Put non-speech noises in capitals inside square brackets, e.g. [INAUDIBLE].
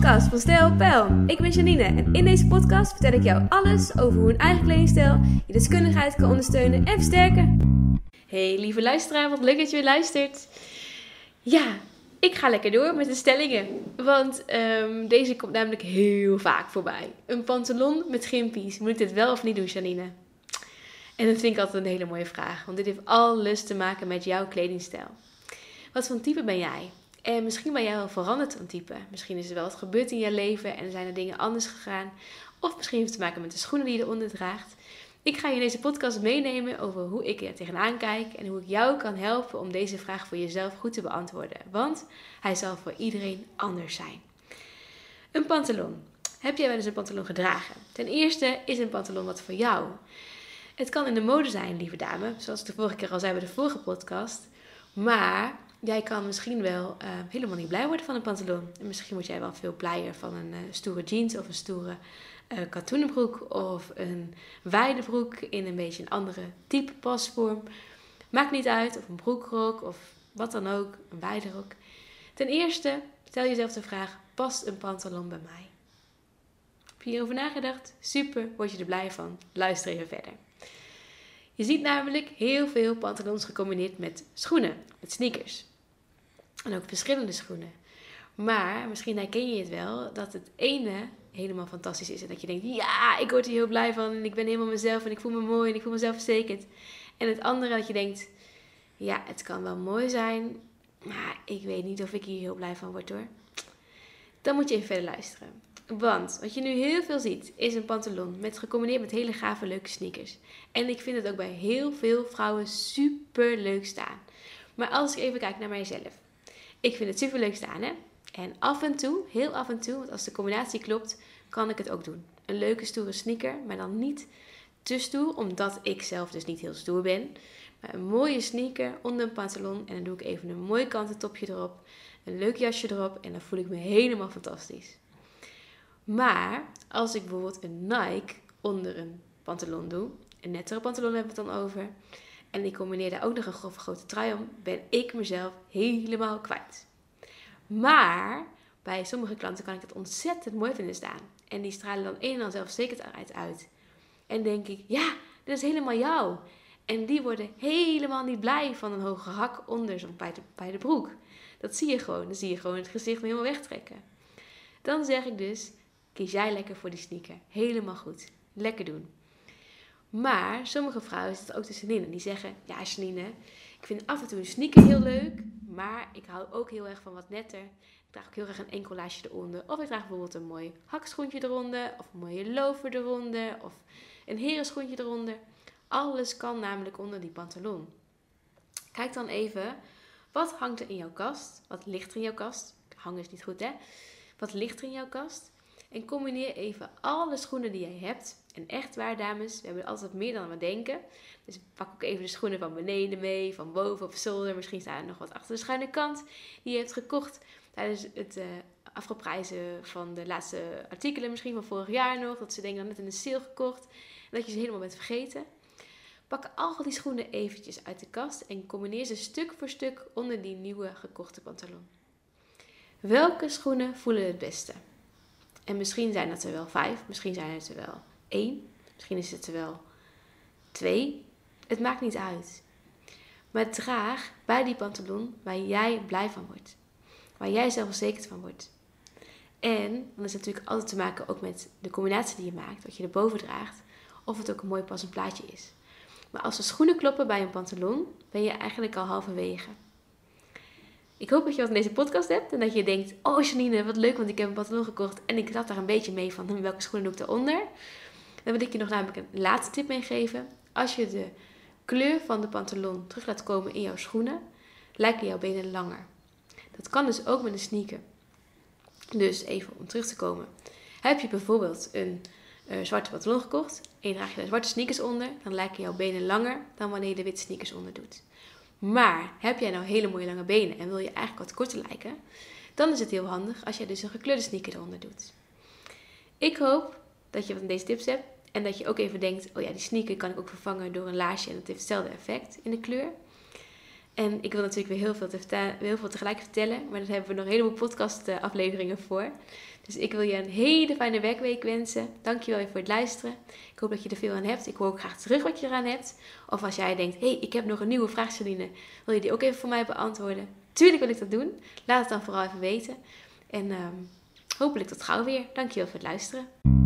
podcast van Stijl Pijl. Ik ben Janine en in deze podcast vertel ik jou alles over hoe een eigen kledingstijl je deskundigheid kan ondersteunen en versterken. Hey lieve luisteraar, wat leuk dat je weer luistert. Ja, ik ga lekker door met de stellingen, want ehm, deze komt namelijk heel vaak voorbij. Een pantalon met gimpies, moet ik dit wel of niet doen Janine? En dat vind ik altijd een hele mooie vraag, want dit heeft alles te maken met jouw kledingstijl. Wat voor type ben jij? En misschien ben jij wel veranderd van type. Misschien is er wel wat gebeurd in je leven en zijn er dingen anders gegaan. Of misschien heeft het te maken met de schoenen die je eronder draagt. Ik ga je in deze podcast meenemen over hoe ik er tegenaan kijk en hoe ik jou kan helpen om deze vraag voor jezelf goed te beantwoorden. Want hij zal voor iedereen anders zijn. Een pantalon. Heb jij wel eens een pantalon gedragen? Ten eerste is een pantalon wat voor jou. Het kan in de mode zijn, lieve dame, zoals ik de vorige keer al zei bij de vorige podcast. Maar jij kan misschien wel uh, helemaal niet blij worden van een pantalon. En misschien word jij wel veel blijer van een uh, stoere jeans of een stoere uh, of een wijde broek in een beetje een andere type pasvorm. Maakt niet uit, of een broekrok of wat dan ook, een wijde rok. Ten eerste, stel jezelf de vraag, past een pantalon bij mij? Heb je hierover nagedacht? Super, word je er blij van. Luister even verder. Je ziet namelijk heel veel pantalons gecombineerd met schoenen, met sneakers. En ook verschillende schoenen. Maar misschien herken je het wel dat het ene helemaal fantastisch is. En dat je denkt, ja, ik word hier heel blij van. En ik ben helemaal mezelf en ik voel me mooi en ik voel mezelf verzekerd. En het andere dat je denkt, ja, het kan wel mooi zijn. Maar ik weet niet of ik hier heel blij van word hoor. Dan moet je even verder luisteren. Want wat je nu heel veel ziet, is een pantalon met gecombineerd met hele gave leuke sneakers. En ik vind het ook bij heel veel vrouwen super leuk staan. Maar als ik even kijk naar mijzelf. Ik vind het super leuk staan hè. En af en toe, heel af en toe, want als de combinatie klopt, kan ik het ook doen. Een leuke stoere sneaker, maar dan niet te stoer, omdat ik zelf dus niet heel stoer ben. Maar een mooie sneaker onder een pantalon en dan doe ik even een mooi kanten topje erop, een leuk jasje erop en dan voel ik me helemaal fantastisch. Maar als ik bijvoorbeeld een Nike onder een pantalon doe, een nettere pantalon hebben we het dan over, en ik combineer daar ook nog een grove grote trui om, ben ik mezelf helemaal kwijt. Maar bij sommige klanten kan ik het ontzettend mooi vinden staan. En die stralen dan een en al zelfverzekerdheid uit. En denk ik, ja, dit is helemaal jou. En die worden helemaal niet blij van een hoge hak onder zo'n bij bij de broek. Dat zie je gewoon. Dan zie je gewoon het gezicht helemaal wegtrekken. Dan zeg ik dus, kies jij lekker voor die sneaker. Helemaal goed. Lekker doen. Maar sommige vrouwen zitten ook tussenin en die zeggen, ja Janine, ik vind af en toe een sneaker heel leuk, maar ik hou ook heel erg van wat netter. Ik draag ook heel erg een enkel laasje eronder. Of ik draag bijvoorbeeld een mooi hakschoentje eronder, of een mooie lover eronder, of een herenschoentje eronder. Alles kan namelijk onder die pantalon. Kijk dan even, wat hangt er in jouw kast? Wat ligt er in jouw kast? Hangen is niet goed hè? Wat ligt er in jouw kast? En combineer even alle schoenen die jij hebt. En echt waar, dames, we hebben altijd meer dan we denken. Dus pak ook even de schoenen van beneden mee, van boven op zolder. Misschien staan er nog wat achter de schuine kant die je hebt gekocht tijdens het uh, afgeprijzen van de laatste artikelen, misschien van vorig jaar nog. Dat ze denken dan net in de sale gekocht. En dat je ze helemaal bent vergeten. Pak al die schoenen eventjes uit de kast en combineer ze stuk voor stuk onder die nieuwe gekochte pantalon. Welke schoenen voelen het beste? En misschien zijn dat er wel vijf, misschien zijn het er wel één, misschien is het er wel twee. Het maakt niet uit. Maar draag bij die pantalon waar jij blij van wordt. Waar jij zelfverzekerd van wordt. En dan is het natuurlijk altijd te maken ook met de combinatie die je maakt, wat je erboven draagt, of het ook een mooi passend plaatje is. Maar als de schoenen kloppen bij een pantalon, ben je eigenlijk al halverwege. Ik hoop dat je wat in deze podcast hebt en dat je denkt: Oh, Janine, wat leuk, want ik heb een pantalon gekocht en ik zat daar een beetje mee van [LAUGHS] welke schoenen doe ik eronder. Dan wil ik je nog namelijk een laatste tip meegeven. Als je de kleur van de pantalon terug laat komen in jouw schoenen, lijken jouw benen langer. Dat kan dus ook met een sneaker. Dus even om terug te komen. Heb je bijvoorbeeld een uh, zwarte pantalon gekocht en je draagt je zwarte sneakers onder, dan lijken jouw benen langer dan wanneer je de witte sneakers onder doet. Maar heb jij nou hele mooie lange benen en wil je eigenlijk wat korter lijken, dan is het heel handig als je dus een gekleurde sneaker eronder doet. Ik hoop dat je wat deze tips hebt en dat je ook even denkt: oh ja, die sneaker kan ik ook vervangen door een laarsje en dat heeft hetzelfde effect in de kleur. En ik wil natuurlijk weer heel veel, heel veel tegelijk vertellen. Maar daar hebben we nog een heleboel podcast afleveringen voor. Dus ik wil je een hele fijne werkweek wensen. Dankjewel weer voor het luisteren. Ik hoop dat je er veel aan hebt. Ik hoor ook graag terug wat je eraan hebt. Of als jij denkt, hé, hey, ik heb nog een nieuwe vraag, Celine. Wil je die ook even voor mij beantwoorden? Tuurlijk wil ik dat doen. Laat het dan vooral even weten. En uh, hopelijk tot gauw weer. Dankjewel voor het luisteren.